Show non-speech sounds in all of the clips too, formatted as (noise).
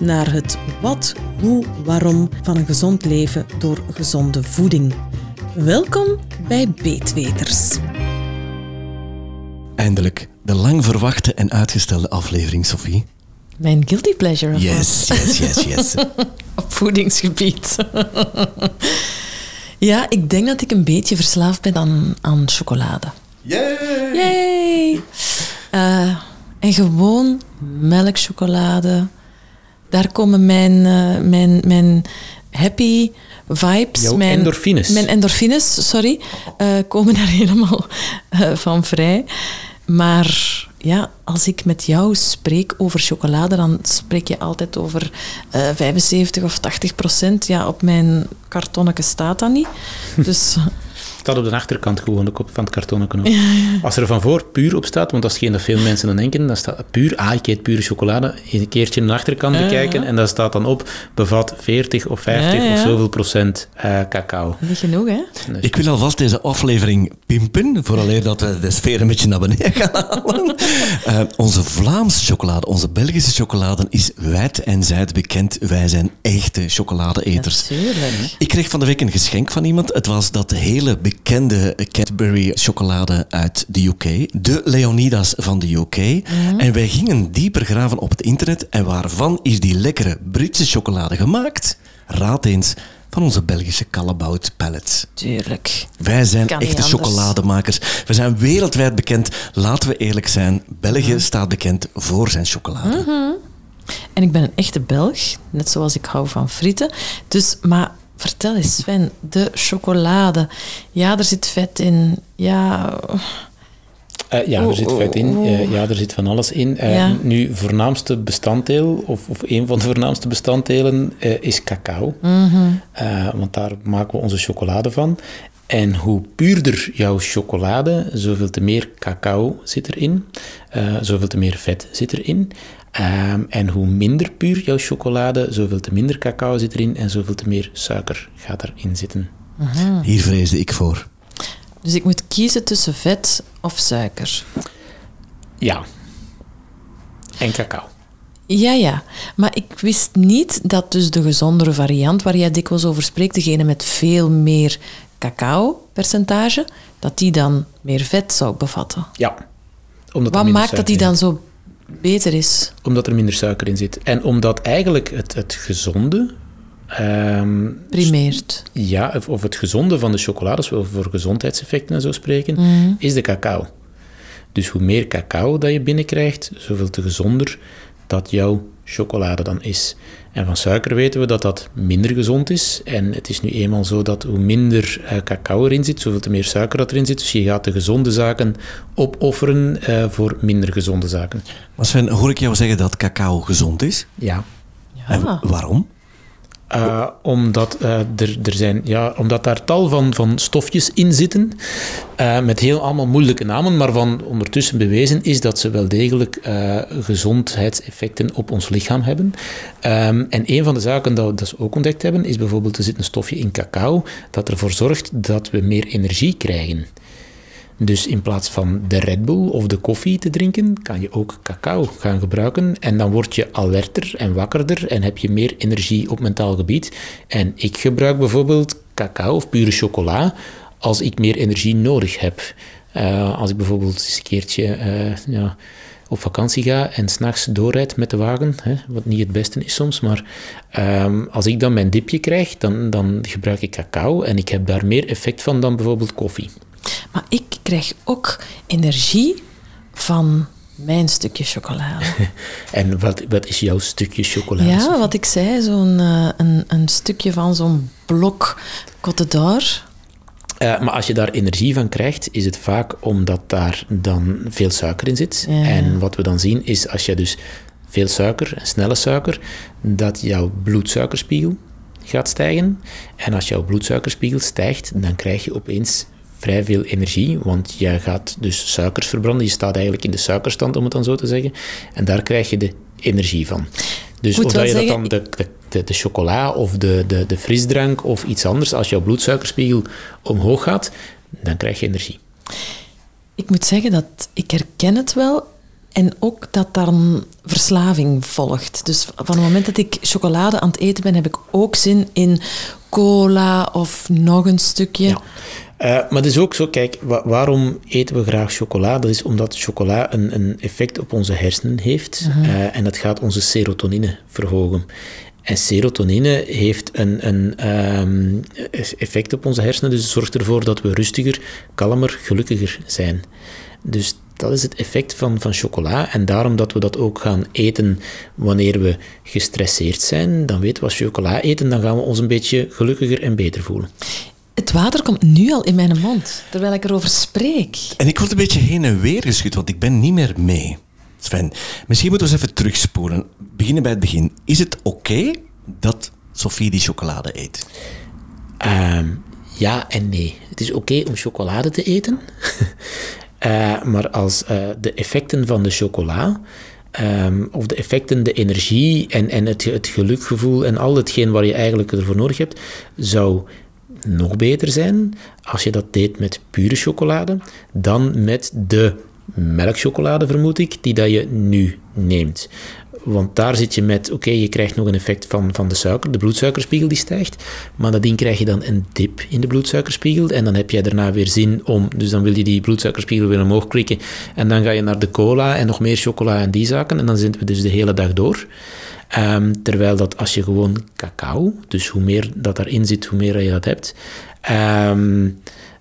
naar het wat, hoe, waarom van een gezond leven door gezonde voeding. Welkom bij Beetweters. Eindelijk, de lang verwachte en uitgestelde aflevering, Sophie. Mijn guilty pleasure. of Yes, yes, yes, yes. (laughs) op voedingsgebied. ja, ik denk dat ik een beetje verslaafd ben aan, aan chocolade. Yay! Yay! Eh, en gewoon melkchocolade. Daar komen mijn, eh, mijn, mijn happy vibes. Jouw mijn, endorfines. Mijn endorfines, sorry. eh, komen daar (laughs) helemaal eh, van vrij. Maar ja, als ik met jou spreek over chocolade, dan spreek je altijd over eh 75 of 80 procent. Ja, op mijn kartonnetje staat dat niet. Dus staat op de achterkant gewoon ook op, van het kartonnetje ook. Als er van voor puur op staat, want dat is geen dat veel mensen dan denken, dan staat puur, ah, ik eet pure chocolade, een keertje de achterkant Ja, bekijken ja. en dat staat dan op, bevat 40 of 50 Ja, ja. of zoveel procent eh, cacao. niet genoeg, hè? Dus Ik wil alvast deze aflevering pimpen, vooraleer dat we de sfeer een beetje naar beneden gaan halen. (laughs) Eh, onze Vlaamse chocolade, onze Belgische chocolade is wijd en zijd bekend. Wij zijn echte chocoladeeters. Natuurlijk. Ik kreeg van de week een geschenk van iemand. Het was dat hele bekende Cadbury chocolade uit de UK. De Leonidas van de UK. En wij gingen dieper graven op het internet. En waarvan is die lekkere Britse chocolade gemaakt? Raad eens van onze Belgische Callebaut Pellets. Tuurlijk. Wij zijn Kan echte chocolademakers. We zijn wereldwijd bekend. Laten we eerlijk zijn. België staat bekend voor zijn chocolade. En ik ben een echte Belg, net zoals ik hou van frieten. Dus, maar vertel eens, Sven, de chocolade. Ja, er zit vet in. Ja, Eh, ja, er zit vet in. Eh, ja, er zit van alles in. Eh, Ja. Nu, voornaamste bestanddeel, of, of een van de (laughs) voornaamste bestanddelen, is cacao. Eh, want daar maken we onze chocolade van. En hoe puurder jouw chocolade, zoveel te meer cacao zit erin, eh zoveel te meer vet zit erin. Ehm, en hoe minder puur jouw chocolade, zoveel te minder cacao zit erin en zoveel te meer suiker gaat erin zitten. Hier vreesde ik voor. dus ik moet kiezen tussen vet of suiker. Ja. En cacao. Ja, ja. Maar ik wist niet dat dus de gezondere variant, waar jij dikwijls over spreekt, degene met veel meer cacao-percentage, dat die dan meer vet zou bevatten. Ja. Omdat Wat maakt dat die dan zo beter is? Omdat er minder suiker in zit. En omdat eigenlijk het, het gezonde... ehm, Primeert. ja, of, of het gezonde van de chocolade, als we over gezondheidseffecten en zo spreken, Mhm. is de cacao. Dus hoe meer cacao dat je binnenkrijgt, zoveel te gezonder dat jouw chocolade dan is. En van suiker weten we dat dat minder gezond is. En het is nu eenmaal zo dat hoe minder eh, cacao erin zit, zoveel te meer suiker dat erin zit. Dus je gaat de gezonde zaken opofferen eh, voor minder gezonde zaken. Maar Sven, hoor ik jou zeggen dat cacao gezond is? Ja. En Ah. waarom? Uh, omdat, uh, er, er zijn, ja, omdat daar tal van, van stofjes in zitten, uh, met heel allemaal moeilijke namen, maar van ondertussen bewezen is dat ze wel degelijk gezondheidseffecten op ons lichaam hebben. Um, en een van de zaken dat, dat ze ook ontdekt hebben, is bijvoorbeeld, er zit een stofje in cacao dat ervoor zorgt dat we meer energie krijgen. Dus in plaats van de Red Bull of de koffie te drinken, kan je ook cacao gaan gebruiken. En dan word je alerter en wakkerder en heb je meer energie op mentaal gebied. En ik gebruik bijvoorbeeld cacao of pure chocola als ik meer energie nodig heb. Uh, als ik bijvoorbeeld eens een keertje uh, ja, op vakantie ga en s'nachts doorrijd met de wagen, hè, wat niet het beste is soms, maar um, als ik dan mijn dipje krijg, dan, dan gebruik ik cacao en ik heb daar meer effect van dan bijvoorbeeld koffie. Maar ik krijg ook energie van mijn stukje chocolade. (laughs) en wat, wat is jouw stukje chocolade? Ja, wat ik zei, zo'n uh, een, een stukje van zo'n blok Côte d'Or. Eh, maar als je daar energie van krijgt, is het vaak omdat daar dan veel suiker in zit. Ja. En wat we dan zien is als je dus veel suiker, snelle suiker, dat jouw bloedsuikerspiegel gaat stijgen. En als jouw bloedsuikerspiegel stijgt, dan krijg je opeens vrij veel energie, want je gaat dus suikers verbranden. Je staat eigenlijk in de suikerstand, om het dan zo te zeggen. En daar krijg je de energie van. Dus of dat je dat zeggen, dan de, de, de, de chocola of de, de, de frisdrank of iets anders, als jouw bloedsuikerspiegel omhoog gaat, dan krijg je energie. Ik moet zeggen dat ik herken het wel. En ook dat daar een verslaving volgt. Dus van het moment dat ik chocolade aan het eten ben, heb ik ook zin in cola of nog een stukje. Ja. Eh, maar het is ook zo, kijk, wa- waarom eten we graag chocola? Dat is omdat chocola een, een effect op onze hersenen heeft. eh, en dat gaat onze serotonine verhogen. En serotonine heeft een, een ehm, effect op onze hersenen, dus het zorgt ervoor dat we rustiger, kalmer, gelukkiger zijn. Dus dat is het effect van, van chocola. En daarom dat we dat ook gaan eten wanneer we gestresseerd zijn, dan weten we als we chocola eten, dan gaan we ons een beetje gelukkiger en beter voelen. Het water komt nu al in mijn mond, terwijl ik erover spreek. En ik word een beetje heen en weer geschud, want ik ben niet meer mee. Sven, misschien moeten we eens even terugspoelen. Beginnen bij het begin. Is het oké dat Sophie die chocolade eet? Ehm, ja en nee. Het is oké om chocolade te eten. (laughs) Eh, maar als eh, de effecten van de chocola, ehm, of de effecten, de energie en, en het, het gelukgevoel en al hetgeen waar je eigenlijk ervoor nodig hebt, zou nog beter zijn als je dat deed met pure chocolade dan met de melkchocolade, vermoed ik, die dat je nu neemt. Want daar zit je met, oké, je krijgt nog een effect van, van de suiker, de bloedsuikerspiegel die stijgt, maar nadien krijg je dan een dip in de bloedsuikerspiegel en dan heb jij daarna weer zin om, dus dan wil je die bloedsuikerspiegel weer omhoog klikken en dan ga je naar de cola en nog meer chocola en die zaken en dan zitten we dus de hele dag door. Ehm, terwijl dat als je gewoon cacao, dus hoe meer dat daarin zit, hoe meer dat je dat hebt, ehm,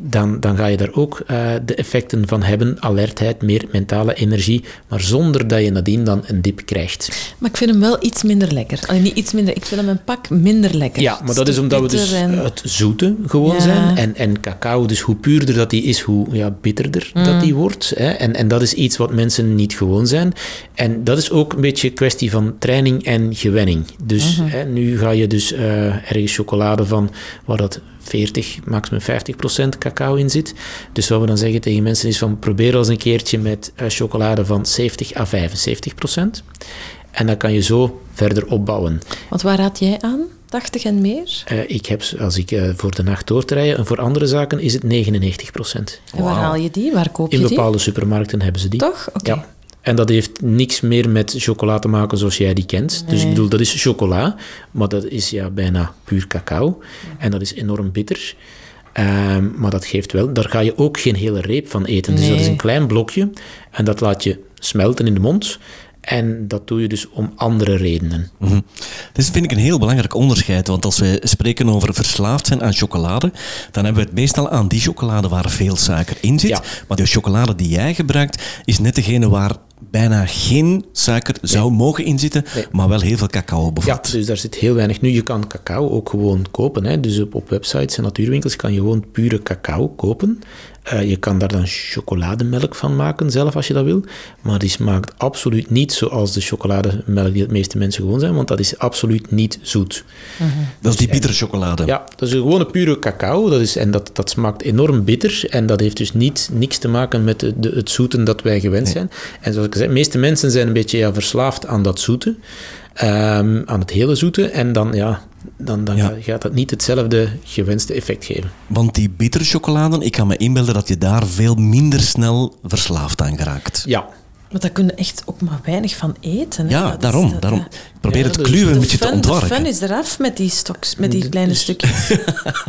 dan, dan ga je daar ook eh, de effecten van hebben. Alertheid, meer mentale energie, maar zonder dat je nadien dan een dip krijgt. Maar ik vind hem wel iets minder lekker. Allee, niet iets minder, ik vind hem een pak minder lekker. Ja, maar dat is omdat we dus en- het zoete gewoon Ja. zijn. En, en cacao, dus hoe puurder dat die is, hoe ja, bitterder Mm. dat die wordt. Hè. En, en dat is iets wat mensen niet gewoon zijn. En dat is ook een beetje een kwestie van training en gewenning. Dus Mhm. hè, nu ga je dus eh, ergens chocolade van waar dat 40, maximum 50 procent cacao in zit. Dus wat we dan zeggen tegen mensen is van probeer als een keertje met eh, chocolade van 70 à 75 procent. En dan kan je zo verder opbouwen. Want waar raad jij aan? 80 en meer? Eh, ik heb, als ik eh, voor de nacht door te rijden, en voor andere zaken is het 99 procent. En waar haal je die? Waar koop je In die? bepaalde supermarkten hebben ze die. Toch? Oké. Ja. En dat heeft niks meer met chocola te maken zoals jij die kent. Dus ik bedoel, dat is chocola, maar dat is ja bijna puur cacao. En dat is enorm bitter. Ehm, maar dat geeft wel, daar ga je ook geen hele reep van eten. Dus dat is een klein blokje en dat laat je smelten in de mond. En dat doe je dus om andere redenen. Mhm. Dit vind ik een heel belangrijk onderscheid, want als we spreken over verslaafd zijn aan chocolade, dan hebben we het meestal aan die chocolade waar veel suiker in zit. Ja. Maar de chocolade die jij gebruikt, is net degene waar bijna geen suiker zou mogen inzitten, Nee. maar wel heel veel cacao Ja, bevat. dus daar zit heel weinig. Nu, je kan cacao ook gewoon kopen. Hè. Dus op, op websites en natuurwinkels kan je gewoon pure cacao kopen. Eh, je kan daar dan chocolademelk van maken, zelf als je dat wil. Maar die smaakt absoluut niet zoals de chocolademelk die de meeste mensen gewoon zijn, want dat is absoluut niet zoet. Dat is die bittere chocolade. Ja, dat is gewoon een pure cacao. Dat is, en dat, dat smaakt enorm bitter. En dat heeft dus niet, niks te maken met de, de- het zoeten dat wij gewend zijn. En zoals ik zei, de meeste mensen zijn een beetje ja, verslaafd aan dat zoete. ehm, aan het hele zoete. En dan, ja, dan, dan Ja. gaat dat niet hetzelfde gewenste effect geven. Want die bittere chocolade, ik kan me inbeelden dat je daar veel minder snel verslaafd aan geraakt. Ja, Want daar kun je echt ook maar weinig van eten. hè. Ja, Dat is- daarom. dat- daarom. Probeer Ja, het kluwen een beetje te fun, de fun is eraf met die, stoks, met die kleine Dus- stukjes. (laughs)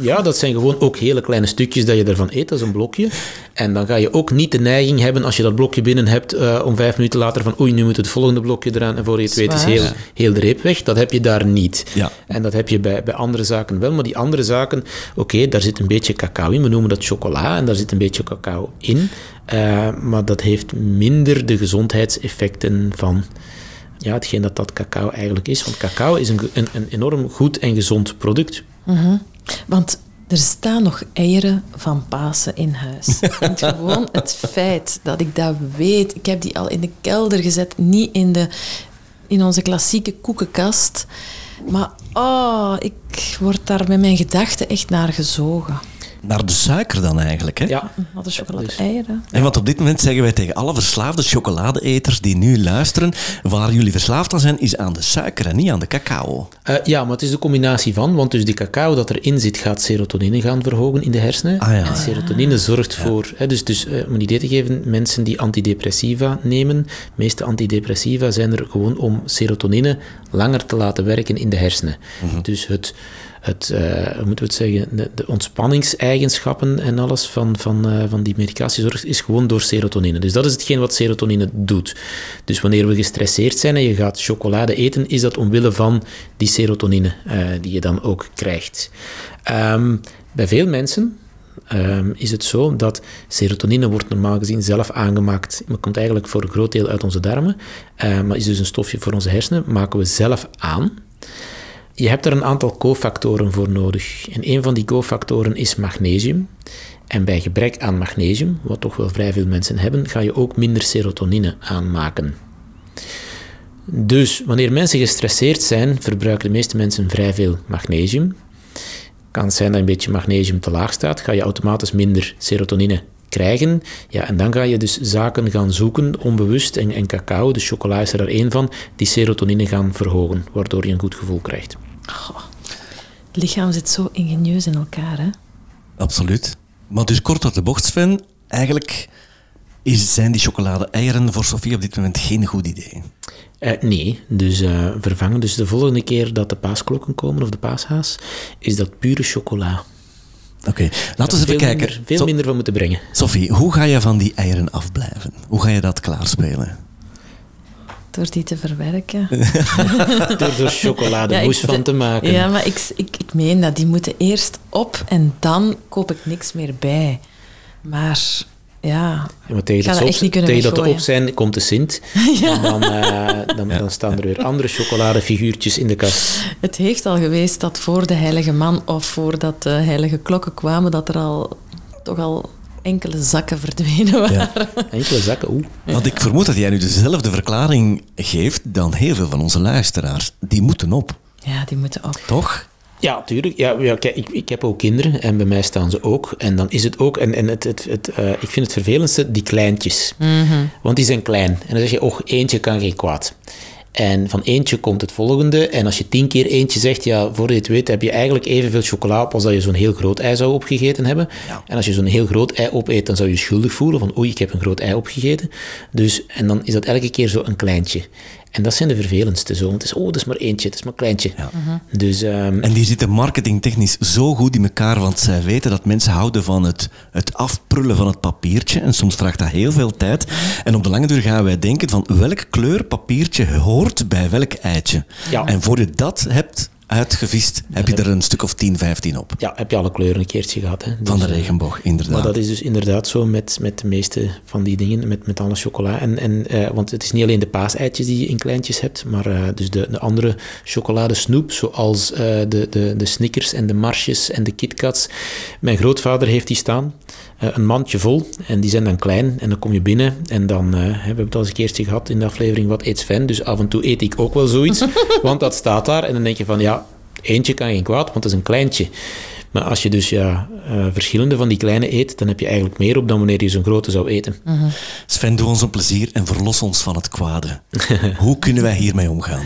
Ja, dat zijn gewoon ook hele kleine stukjes dat je ervan eet. Dat is een blokje. En dan ga je ook niet de neiging hebben, als je dat blokje binnen hebt, eh, om vijf minuten later van oei, nu moet het volgende blokje eraan. En voor je het weet is heel, heel de reep weg. Dat heb je daar niet. Ja. En dat heb je bij, bij andere zaken wel. Maar die andere zaken, oké, daar zit een beetje cacao in. We noemen dat chocola en daar zit een beetje cacao in. Eh, maar dat heeft minder de gezondheidseffecten van ja, hetgeen dat dat cacao eigenlijk is. Want cacao is een, een, een enorm goed en gezond product. Want Er staan nog eieren van Pasen in huis. En gewoon het feit dat ik dat weet. Ik heb die al in de kelder gezet, niet in, de, in onze klassieke koekenkast. Maar oh, ik word daar met mijn gedachten echt naar gezogen. Naar de suiker dan eigenlijk, hè? Ja, Wat een chocolade-eieren. En want op dit moment zeggen wij tegen alle verslaafde chocoladeeters die nu luisteren, waar jullie verslaafd aan zijn, is aan de suiker en niet aan de cacao. Eh, ja, maar het is de combinatie van, want dus die cacao dat erin zit gaat serotonine gaan verhogen in de hersenen. Ah, ja. En serotonine zorgt voor, hè, dus, dus eh, om een idee te geven, mensen die antidepressiva nemen, de meeste antidepressiva zijn er gewoon om serotonine langer te laten werken in de hersenen. Dus het, het eh, moeten we het zeggen, de, ontspanningseigenschappen en alles van, van, eh, van die medicatie zorgt, is gewoon door serotonine. Dus dat is hetgeen wat serotonine doet. Dus wanneer we gestresseerd zijn en je gaat chocolade eten, is dat omwille van die serotonine eh, die je dan ook krijgt. Ehm, bij veel mensen ehm, is het zo dat serotonine wordt normaal gezien zelf aangemaakt. Het komt eigenlijk voor een groot deel uit onze darmen, maar is dus een stofje voor onze hersenen, maken we zelf aan. Je hebt er een aantal cofactoren voor nodig. En een van die cofactoren is magnesium. En bij gebrek aan magnesium, wat toch wel vrij veel mensen hebben, ga je ook minder serotonine aanmaken. Dus wanneer mensen gestresseerd zijn, verbruiken de meeste mensen vrij veel magnesium. Kan zijn dat een beetje magnesium te laag staat, ga je automatisch minder serotonine krijgen. Ja, en dan ga je dus zaken gaan zoeken, onbewust, en, en cacao, de chocola is er één van, die serotonine gaan verhogen, waardoor je een goed gevoel krijgt. Het lichaam zit zo ingenieus in elkaar, hè? Absoluut. Maar dus kort op de bocht, Sven, eigenlijk is, zijn die chocolade-eieren voor Sofie op dit moment geen goed idee. Eh, nee, dus eh, vervangen. Dus de volgende keer dat de paasklokken komen, of de paashaas, is dat pure chocola. Oké, laten we eens veel even kijken. Minder, veel So- minder van moeten brengen. Sophie, hoe ga je van die eieren afblijven? Hoe ga je dat klaarspelen? Door die te verwerken. (laughs) Door er chocolade Ja, ik- moes van te maken. Ja, maar ik, ik, ik meen dat die moeten eerst op en dan koop ik niks meer bij. Maar ja, Ja, maar tegen, Ik ga dat, dat op, echt niet kunnen tegen dat weggooien. op zijn, komt de Sint. (laughs) En dan, eh, dan, dan staan er weer andere chocoladefiguurtjes in de kast. het heeft al geweest dat voor de heilige man of voordat de heilige klokken kwamen, dat er al toch al enkele zakken verdwenen waren. Ja. Enkele zakken, oeh. Want ik vermoed dat jij nu dezelfde verklaring geeft dan heel veel van onze luisteraars. Die moeten op, Ja, die moeten op. toch? Ja, tuurlijk. Ja, ja, kijk, ik, ik heb ook kinderen en bij mij staan ze ook. En dan is het ook, en, en het, het, het, eh, ik vind het vervelendste, die kleintjes. Want die zijn klein. En dan zeg je, och, eentje kan geen kwaad. En van eentje komt het volgende. En als je tien keer eentje zegt, ja, voor je het weet, heb je eigenlijk evenveel chocola op als dat je zo'n heel groot ei zou opgegeten hebben. En als je zo'n heel groot ei opeet, dan zou je je schuldig voelen van, oei, ik heb een groot ei opgegeten. Dus, en dan is dat elke keer zo een kleintje. En dat zijn de vervelendste zo. Want het is, oh, dat is maar eentje, het is maar kleintje. Dus, ehm, En die zitten marketingtechnisch zo goed in elkaar, want zij weten dat mensen houden van het, het afprullen van het papiertje. En soms vraagt dat heel veel tijd. En op de lange duur gaan wij denken van welke kleur papiertje hoort bij welk eitje. Ja. En voor je dat hebt uitgevist, heb je er een stuk of 10, 15 op. Ja, heb je alle kleuren een keertje gehad. Hè? Van de Dus, eh, regenboog, inderdaad. Maar dat is dus inderdaad zo met, met de meeste van die dingen, met, met alle chocola. En, en, eh, want het is niet alleen de paaseitjes die je in kleintjes hebt, maar eh, dus de, de andere chocoladesnoep, zoals de, de, de Snickers en de Marsjes en de KitKats. Mijn grootvader heeft die staan, een mandje vol, en die zijn dan klein. En dan kom je binnen en dan, eh, we hebben het al eens een keertje gehad in de aflevering Wat eet Sven, dus af en toe eet ik ook wel zoiets, (laughs) want dat staat daar. En dan denk je van, ja, eentje kan geen kwaad, want het is een kleintje. Maar als je dus ja, eh, verschillende van die kleine eet, dan heb je eigenlijk meer op dan wanneer je zo'n grote zou eten. Sven, doe ons een plezier en verlos ons van het kwade. (laughs) Hoe kunnen wij hiermee omgaan?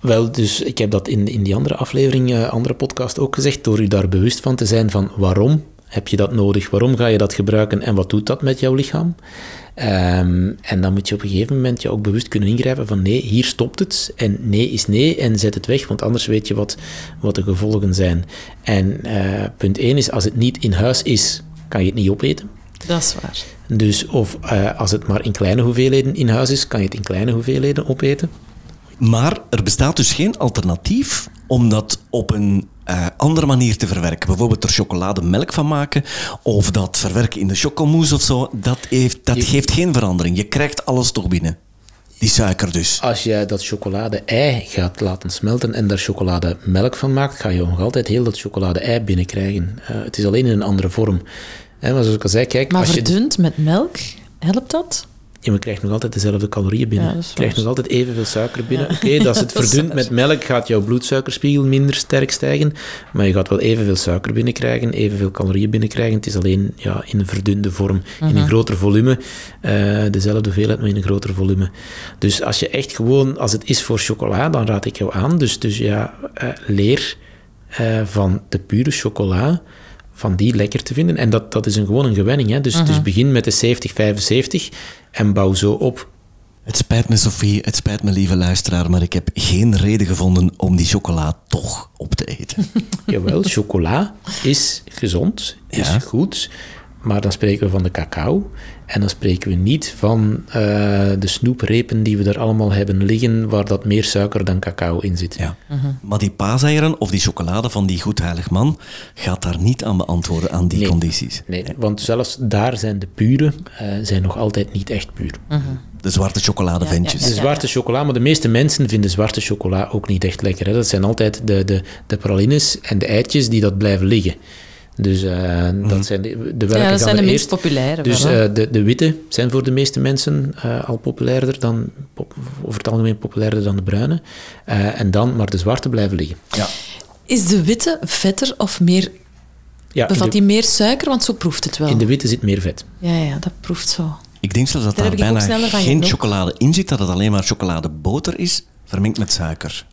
Wel, dus ik heb dat in, in die andere aflevering, eh, andere podcast ook gezegd, door u daar bewust van te zijn van waarom heb je dat nodig, waarom ga je dat gebruiken en wat doet dat met jouw lichaam. Ehm, en dan moet je op een gegeven moment je ook bewust kunnen ingrijpen van nee, hier stopt het en nee is nee en zet het weg, want anders weet je wat, wat de gevolgen zijn. En eh, punt 1 is, als het niet in huis is, kan je het niet opeten. Dat is waar. Dus of eh, als het maar in kleine hoeveelheden in huis is, kan je het in kleine hoeveelheden opeten. Maar er bestaat dus geen alternatief om dat op een eh, andere manier te verwerken. Bijvoorbeeld er chocolademelk van maken of dat verwerken in de chocomousse of zo. Dat, heeft, dat Je- geeft geen verandering. Je krijgt alles toch binnen. Die suiker dus. Als je dat chocolade-ei gaat laten smelten en daar chocolademelk van maakt, ga je nog altijd heel dat chocolade-ei binnenkrijgen. Uh, het is alleen in een andere vorm. Hè, maar zoals ik al zei, kijk... Maar als verdund met melk, helpt dat? Je krijgt nog altijd dezelfde calorieën binnen. Ja, je krijgt nog altijd evenveel suiker binnen. Oké, als het (laughs) Dat is verdunt met melk, gaat jouw bloedsuikerspiegel minder sterk stijgen. Maar je gaat wel evenveel suiker binnenkrijgen, evenveel calorieën binnenkrijgen. Het is alleen ja, in een verdunde vorm, in Mhm. een groter volume. eh, dezelfde hoeveelheid, maar in een groter volume. Dus als je echt gewoon, als het is voor chocola, dan raad ik jou aan. Dus, dus ja, eh, leer eh, van de pure chocola van die lekker te vinden. En dat, dat is een, gewoon een gewenning. Hè? Dus, dus begin met de 70, 75 en bouw zo op. Het spijt me, Sophie, het spijt me, lieve luisteraar, maar ik heb geen reden gevonden om die chocola toch op te eten. (laughs) Jawel, chocola is gezond, is Ja. goed, maar dan spreken we van de cacao. En dan spreken we niet van eh, de snoeprepen die we er allemaal hebben liggen, waar dat meer suiker dan cacao in zit. Ja. Maar die paaseieren of die chocolade van die goedheilig man gaat daar niet aan beantwoorden aan die Nee. condities. Nee, want zelfs daar zijn de pure eh, zijn nog altijd niet echt puur. De zwarte chocoladeventjes. De zwarte chocola, maar de meeste mensen vinden zwarte chocola ook niet echt lekker. Hè. Dat zijn altijd de, de, de pralines en de eitjes die dat blijven liggen. Dus eh, dat zijn de, de welke Ja, dat zijn de minst eerst- populaire. Dus eh, de, de witte zijn voor de meeste mensen eh, al populairder dan, pop- over het algemeen populairder dan de bruine. Eh, en dan, maar de zwarte blijven liggen. Ja. Is de witte vetter of meer... Ja, Bevat de, die meer suiker? Want zo proeft het wel. in de witte zit meer vet. Ja, ja, dat proeft zo. Ik denk zelfs dat Daar daar, bijna geen chocolade in zit, dat het alleen maar chocoladeboter is, vermengd met suiker.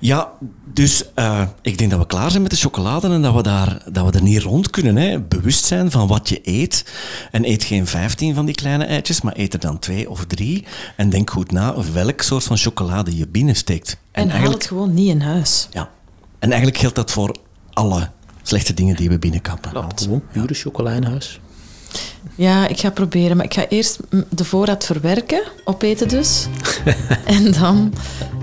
Ja, dus eh, ik denk dat we klaar zijn met de chocolade en dat we, daar, dat we er niet rond kunnen. Hè. Bewust zijn van wat je eet. En eet geen 15 van die kleine eitjes, maar eet er dan twee of drie. En denk goed na welk soort van chocolade je binnensteekt. En, haal het gewoon niet in huis. ja. en eigenlijk geldt dat voor alle slechte dingen die we binnenkappen. Klopt. Gewoon pure chocola in huis. Ja, ik ga proberen. Maar ik ga eerst de voorraad verwerken, opeten dus. (laughs) en, dan,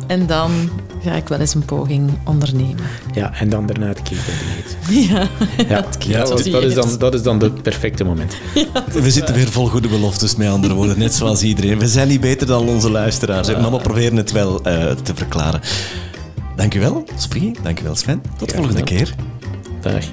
en dan ga ik wel eens een poging ondernemen. Ja, en dan daarna het ketendieet. Ja, Ja, het ja dat, dat, is dan, dat is dan het perfecte moment. (laughs) We zitten weer vol goede beloftes, met andere woorden, net zoals iedereen. We zijn niet beter dan onze luisteraars, hè, maar we proberen het wel eh, te verklaren. Dankjewel, Sophie. Dankjewel, Sven. Tot de volgende keer. Dag.